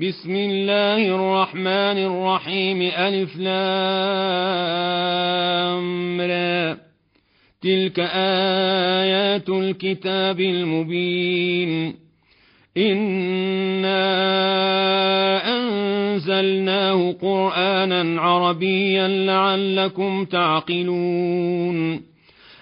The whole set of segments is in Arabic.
بسم الله الرحمن الرحيم. ألف لام را. تلك آيات الكتاب المبين. إنا أنزلناه قرآنا عربيا لعلكم تعقلون.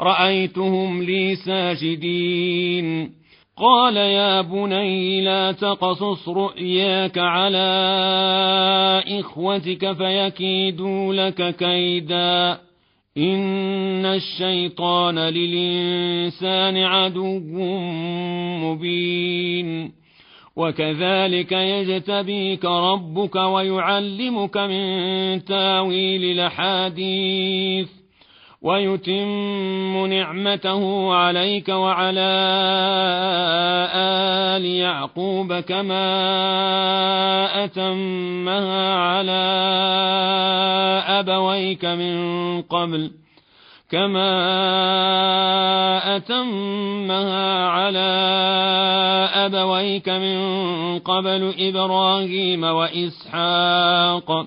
رأيتهم لي ساجدين. قال يا بني لا تقصص رؤياك على إخوتك فيكيدوا لك كيدا. إن الشيطان للإنسان عدو مبين. وكذلك يجتبيك ربك ويعلمك من تاويل الأحاديث ويتم نعمته عليك وعلى آل يعقوب كما أتمها على أبويك من قبل كما أتمها على أبويك من قبل إبراهيم وإسحاق.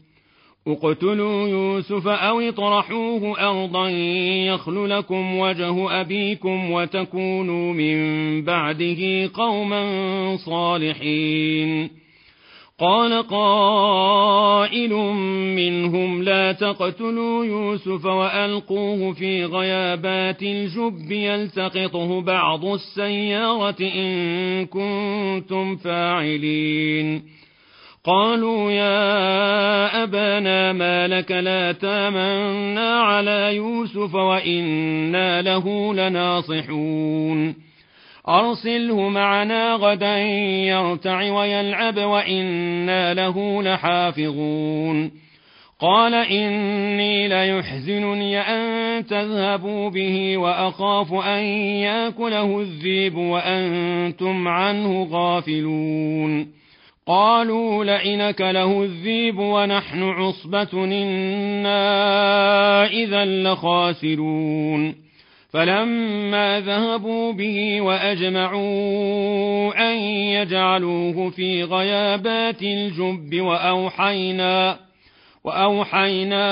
اقتلوا يوسف أو اطرحوه أرضا يخل لكم وجه أبيكم وتكونوا من بعده قوما صالحين. قال قائل منهم لا تقتلوا يوسف وألقوه في غيابات الجب يلتقطه بعض السيارة إن كنتم فاعلين. قالوا يا أبانا ما لك لا تامنا على يوسف وإنا له لناصحون. أرسله معنا غدا يرتع ويلعب وإنا له لحافظون. قال إني ليحزنني أن تذهبوا به وأخاف أن يأكله الذيب وأنتم عنه غافلون. قالوا لئنك له الذيب ونحن عصبة إنا إذا لخاسرون. فلما ذهبوا به وأجمعوا أن يجعلوه في غيابات الجب وأوحينا وأوحينا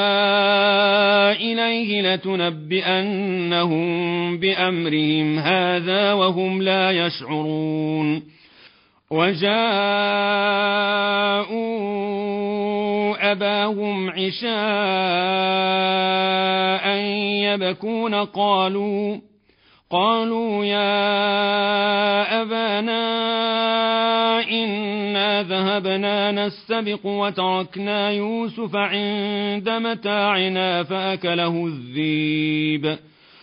إليه لتنبئنهم بأمرهم هذا وهم لا يشعرون. وجاءوا أباهم عشاء يبكون قالوا قالوا يا أبانا إنا ذهبنا نستبق وتركنا يوسف عند متاعنا فأكله الذيب.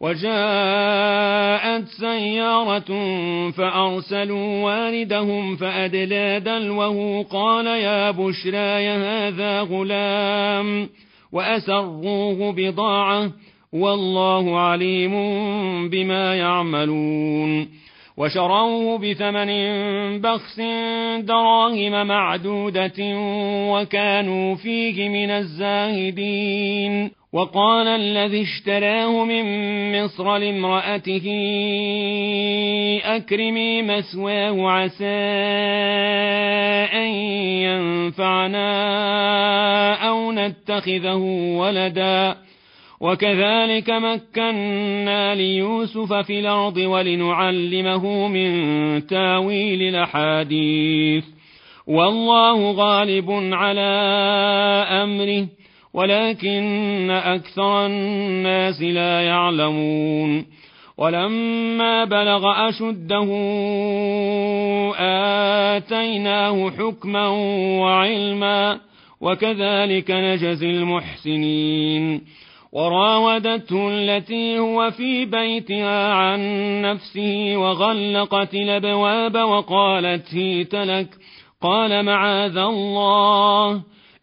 وجاءت سيارة فأرسلوا والدهم فأدلى دلوه قال يا بشرى هذا غلام وأسروه بضاعة والله عليم بما يعملون وشروه بثمن بخس دراهم معدودة وكانوا فيه من الزاهدين وقال الذي اشتراه من مصر لامرأته أكرمي مثواه عسى أن ينفعنا أو نتخذه ولداً. وكذلك مكنا ليوسف في الأرض ولنعلمه من تاويل الأحاديث. والله غالب على أمره. ولكن أكثر الناس لا يعلمون. ولما بلغ أشده آتيناه حكما وعلما وكذلك نجزي المحسنين. وراودته التي هو في بيتها عن نفسه وغلقت الأبواب وقالت هيت لك قال معاذ الله.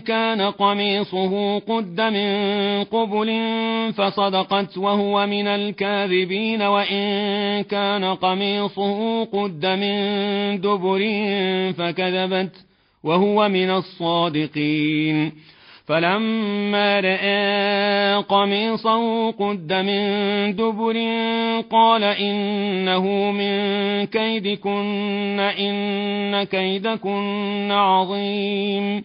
كان قميصه قد من قبل فصدقت وهو من الكاذبين وإن كان قميصه قد من دبر فكذبت وهو من الصادقين. فلما رأى قميصه قد من دبر قال إنه من كيدكن إن كيدكن عظيم.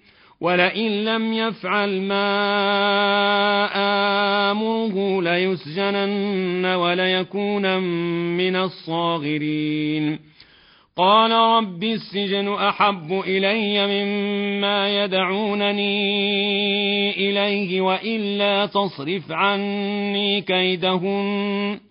ولئن لم يفعل ما آمره ليسجنن وليكون من الصاغرين. قال رب السجن أحب إلي مما يدعونني إليه وإلا تصرف عني كيدهن.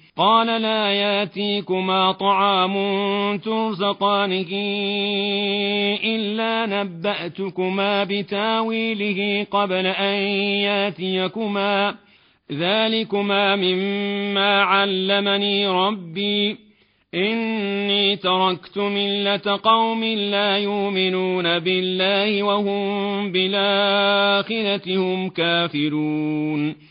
قال لا ياتيكما طعام ترزقانه إلا نبأتكما بتاويله قبل أن ياتيكما. ذلكما مما علمني ربي. إني تركت ملة قوم لا يؤمنون بالله وهم بالآخرة هم كافرون.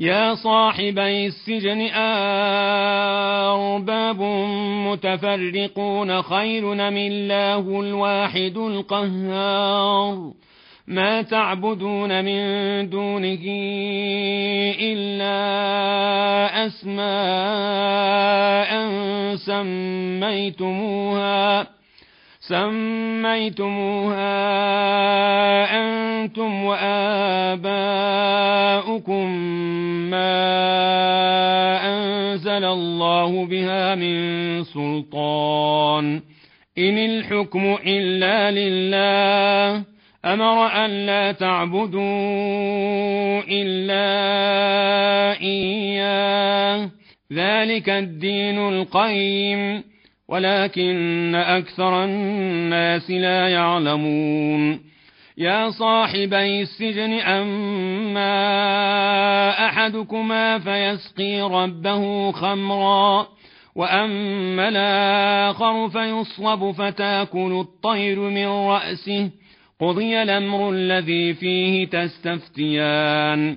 يا صاحبي السجن أرباب متفرقون خير من الله الواحد القهار؟ ما تعبدون من دونه إلا أسماء سميتموها. سميتموها أنتم وآباؤكم ما أنزل الله بها من سلطان. إن الحكم إلا لله. أمر أن لا تعبدوا إلا إياه. ذلك الدين القيم. ولكن أكثر الناس لا يعلمون. يا صاحبي السجن أما أحدكما فيسقي ربه خمرا وأما الآخر فيصلب فتأكل الطير من رأسه. قضي الأمر الذي فيه تستفتيان.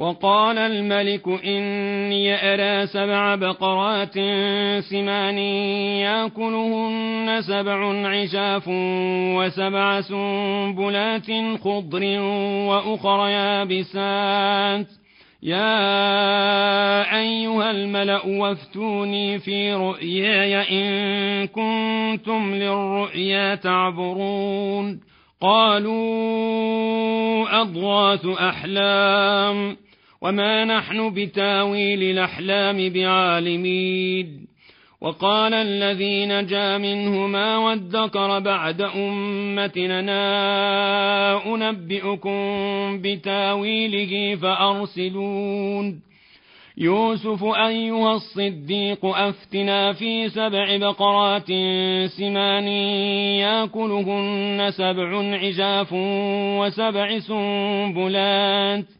وقال الملك إني أرى سبع بقرات سمان يأكلهن سبع عشاف وسبع سنبلات خضر وأخر يابسات. يا أيها الملأ وافتوني في رؤياي إن كنتم للرؤيا تعبرون. قالوا أضغاث أحلام. وما نحن بتاويل الأحلام بعالمين وقال الذي نجا منهما وادكر بعد أمتنا أنبئكم بتاويله فأرسلون يوسف أيها الصديق أفتنا في سبع بقرات سمان ياكلهن سبع عجاف وسبع سنبلات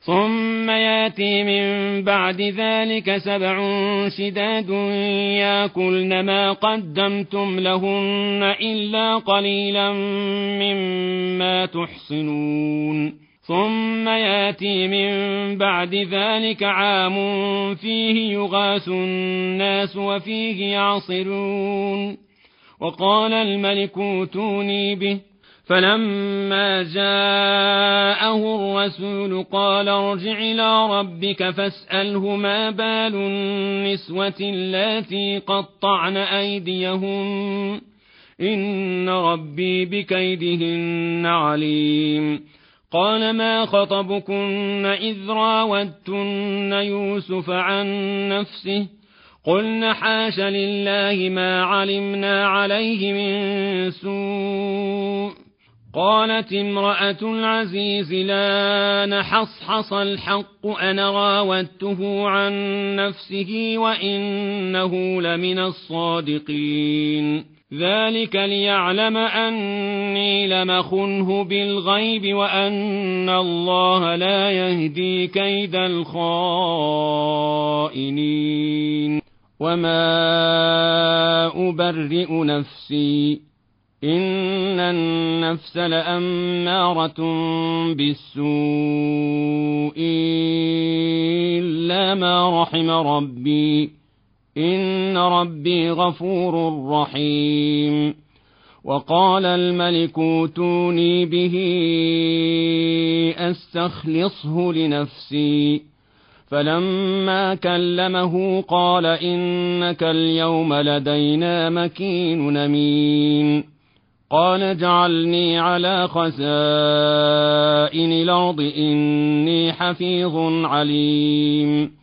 ثم ياتي من بعد ذلك سبع شداد ياكلن ما قدمتم لهن إلا قليلا مما تحصنون. ثم ياتي من بعد ذلك عام فيه يغاث الناس وفيه يعصرون. وقال الملك اوتوني به. فلما جاءه الرسول قال ارجع إلى ربك فاسأله ما بال النسوة اللاتي قطعن أيديهم إن ربي بكيدهن عليم. قال ما خطبكن إذ راودتن يوسف عن نفسه؟ قلن حاش لله ما علمنا عليه من سوء. قالت امرأة العزيز لا نحصحص الحق أنا راودته عن نفسه وإنه لمن الصادقين. ذلك ليعلم أني لمخنه بالغيب وأن الله لا يهدي كيد الخائنين. وما أبرئ نفسي إن النفس لأمارة بالسوء إلا ما رحم ربي إن ربي غفور رحيم وقال الملك اوتوني به أستخلصه لنفسي فلما كلمه قال إنك اليوم لدينا مكين أمين قال اجعلني على خزائن الأرض إني حفيظ عليم.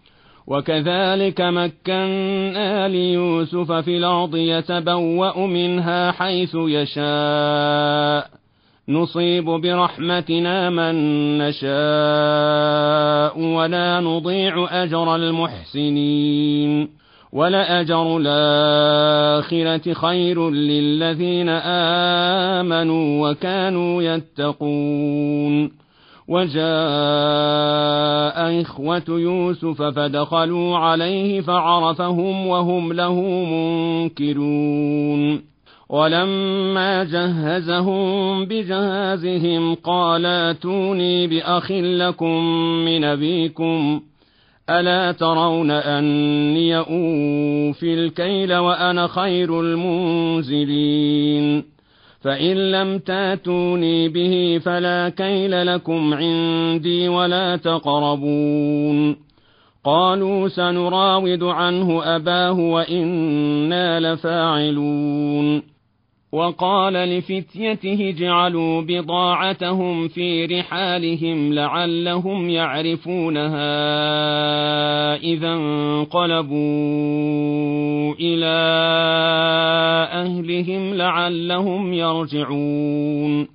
وكذلك مكنا ليوسف في الأرض يتبوأ منها حيث يشاء. نصيب برحمتنا من نشاء ولا نضيع أجر المحسنين. ولأجر الآخرة خير للذين آمنوا وكانوا يتقون. وجاء إخوة يوسف فدخلوا عليه فعرفهم وهم له منكرون. ولما جهزهم بجهازهم قال آتوني بأخ لكم من أبيكم. ألا ترون أني أوفي الكيل وأنا خير المنزلين؟ فإن لم تاتوني به فلا كيل لكم عندي ولا تقربون. قالوا سنراود عنه أباه وإنا لفاعلون. وقال لفتيته اجعلوا بضاعتهم في رحالهم لعلهم يعرفونها إذا انقلبوا إلى أهلهم لعلهم يرجعون.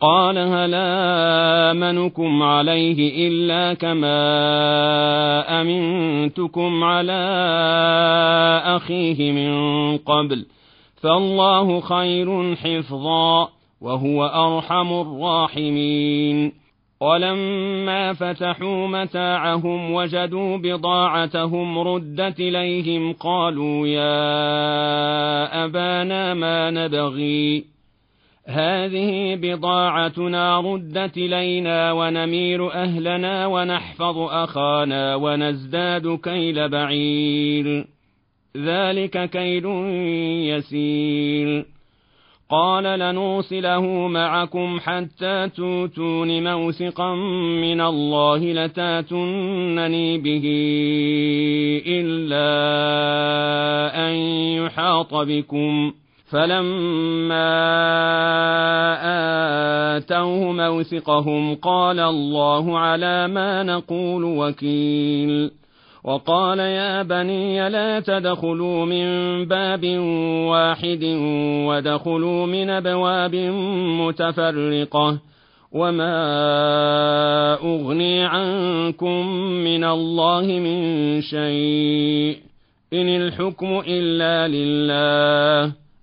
قال هل آمنكم عليه إلا كما أمنتكم على أخيه من قبل فالله خير حفظا وهو أرحم الراحمين ولما فتحوا متاعهم وجدوا بضاعتهم ردت إليهم قالوا يا أبانا ما نبغي هذه بضاعتنا ردت إلينا ونمير أهلنا ونحفظ أخانا ونزداد كيل بعير. ذلك كيل يسير. قال لنوصله معكم حتى توتون موثقا من الله لتاتونني به إلا أن يحاط بكم. فلما آتوه موثقهم قال الله على ما نقول وكيل. وقال يا بني لا تدخلوا من باب واحد ودخلوا من أبواب متفرقة وما أغني عنكم من الله من شيء. إن الحكم إلا لله.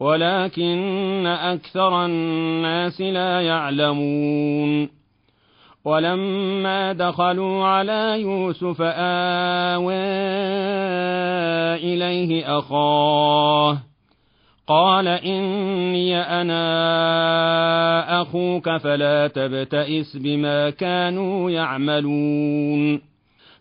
ولكن أكثر الناس لا يعلمون. ولما دخلوا على يوسف آوى إليه أخاه قال إني أنا أخوك فلا تبتئس بما كانوا يعملون.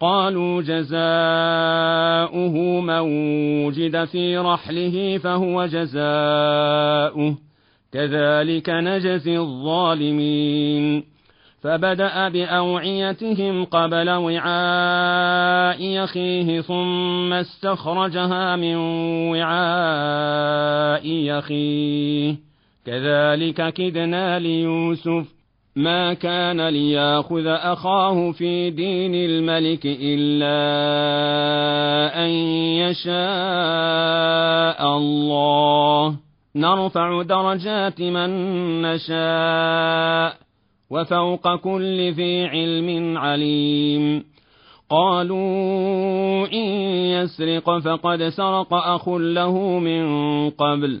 قالوا جزاؤه من وجد في رحله فهو جزاؤه. كذلك نجزي الظالمين. فبدأ بأوعيتهم قبل وعاء يخيه ثم استخرجها من وعاء يخيه. كذلك كدنا ليوسف ما كان ليأخذ أخاه في دين الملك إلا أن يشاء الله. نرفع درجات من نشاء وفوق كل ذي علم عليم. قالوا إن يسرق فقد سرق أخ له من قبل.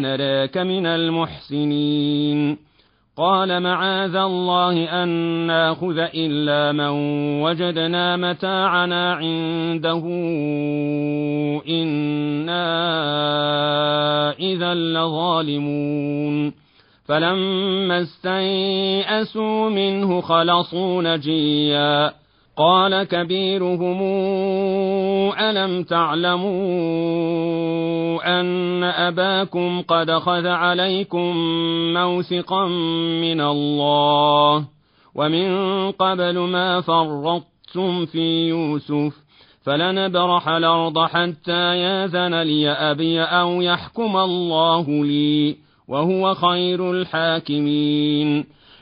نراك من المحسنين قال معاذ الله أن ناخذ إلا من وجدنا متاعنا عنده إنا إذا لظالمون فلما استيئسوا منه خلصوا نجيا قال كبيرهم ألم تعلموا أن أباكم قد خذ عليكم موثقا من الله ومن قبل ما فرطتم في يوسف؟ فلنبرح الأرض حتى ياذن لي أبي أو يحكم الله لي وهو خير الحاكمين.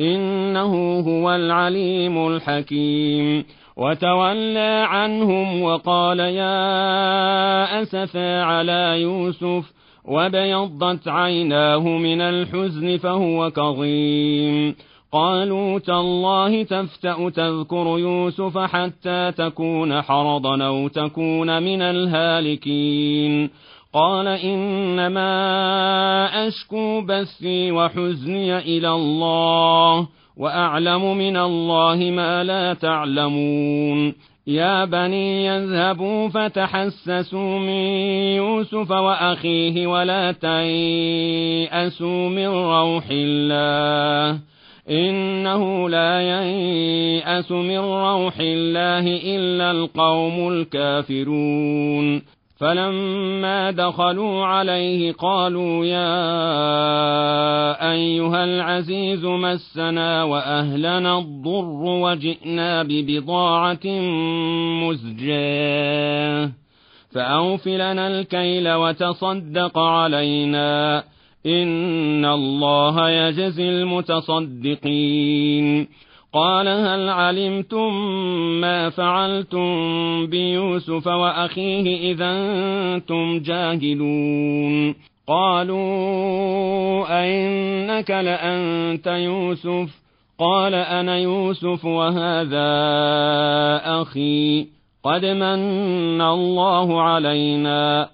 إنه هو العليم الحكيم. وتولى عنهم وقال يا أسفا على يوسف وبيضت عيناه من الحزن فهو كظيم. قالوا تالله تفتأ تذكر يوسف حتى تكون حرضا أو تكون من الهالكين. قال إنما أشكو بثي وحزني إلى الله وأعلم من الله ما لا تعلمون. يا بني يذهبوا فتحسسوا من يوسف وأخيه ولا تيأسوا من روح الله. إنه لا ييأس من روح الله إلا القوم الكافرون. فلما دخلوا عليه قالوا يا أيها العزيز مسنا وأهلنا الضر وجئنا ببضاعة مزجاة. فأوف لنا الكيل وتصدق علينا. إن الله يجزي المتصدقين. قال هل علمتم ما فعلتم بيوسف وأخيه إذا أنتم جاهلون؟ قالوا أئنك لأنت يوسف؟ قال أنا يوسف وهذا أخي. قد من الله علينا.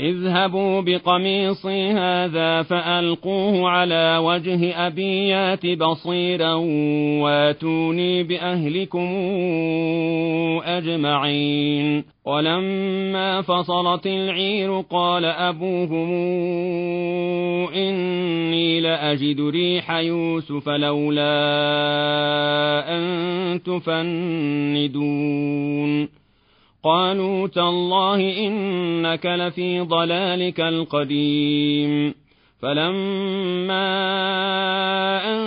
اذهبوا بقميصي هذا فألقوه على وجه أبي يات بصيرا واتوني بأهلكم أجمعين. ولما فصلت العير قال أبوهم إني لأجد ريح يوسف لولا أن تفندون. قالوا تالله إنك لفي ضلالك القديم. فلما أن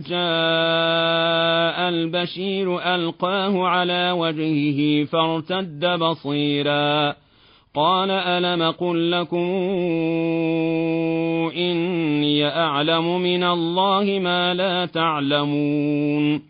جاء البشير ألقاه على وجهه فارتد بصيرا. قال ألم قل لكم إني أعلم من الله ما لا تعلمون.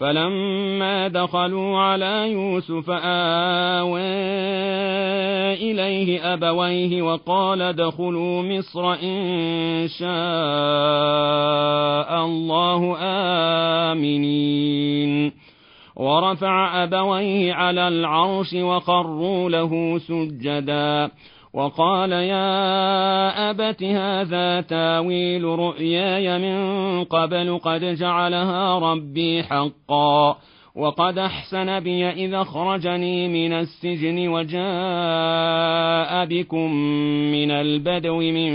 فلما دخلوا على يوسف آوى إليه أبويه وقال ادخلوا مصر إن شاء الله آمنين. ورفع أبويه على العرش وقروا له سجداً. وقال يا أبت هذا تاويل رؤياي من قبل قد جعلها ربي حقا وقد أحسن بي إذا أخرجني من السجن وجاء بكم من البدو من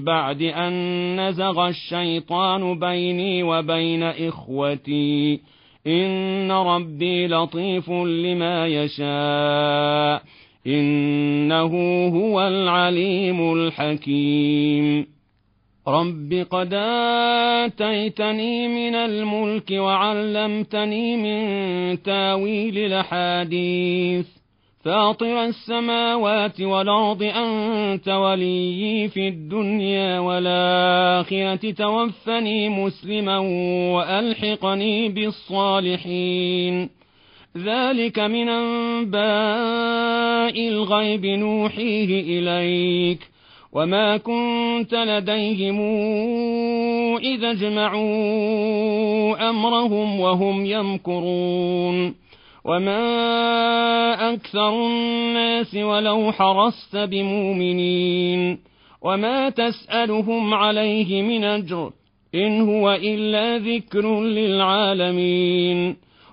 بعد أن نزغ الشيطان بيني وبين إخوتي. إن ربي لطيف لما يشاء. إنه هو العليم الحكيم. رب قد آتيتني من الملك وعلمتني من تاويل الأحاديث. فاطر السماوات والأرض أنت وليي في الدنيا والآخرة. توفني مسلما وألحقني بالصالحين. ذلك من أنباء الغيب نوحيه إليك وما كنت لديهم إذا اجمعوا أمرهم وهم يمكرون وما أكثر الناس ولو حرصت بمؤمنين وما تسألهم عليه من أجر إن هو إلا ذكر للعالمين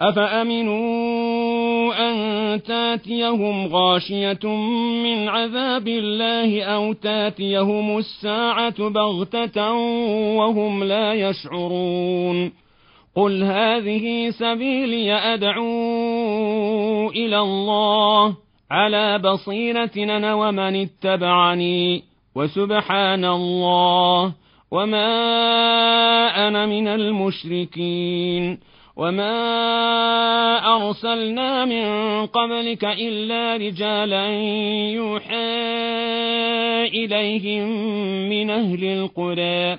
أفأمنوا أن تاتيهم غاشية من عذاب الله أو تاتيهم الساعة بغتة وهم لا يشعرون قل هذه سبيلي أدعو إلى الله على بصيرة أنا ومن اتبعني وسبحان الله وما أنا من المشركين وما أرسلنا من قبلك إلا رجالا يوحى إليهم من أهل القرى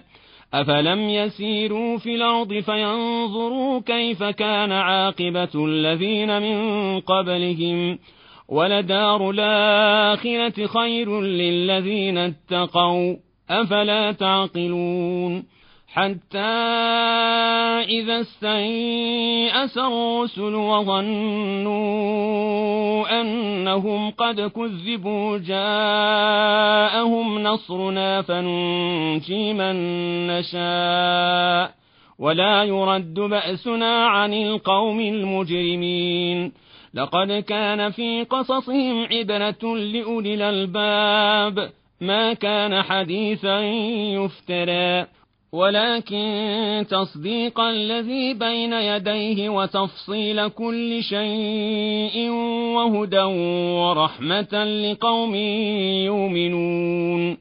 أفلم يسيروا في الأرض فينظروا كيف كان عاقبة الذين من قبلهم ولدار الآخرة خير للذين اتقوا أفلا تعقلون حتى إذا استيأس الرسل وظنوا أنهم قد كذبوا جاءهم نصرنا فننجي من نشاء ولا يرد بأسنا عن القوم المجرمين لقد كان في قصصهم عبرة لأولي الألباب ما كان حديثا يفترى ولكن تصديق الذي بين يديه وتفصيل كل شيء وهدى ورحمة لقوم يؤمنون.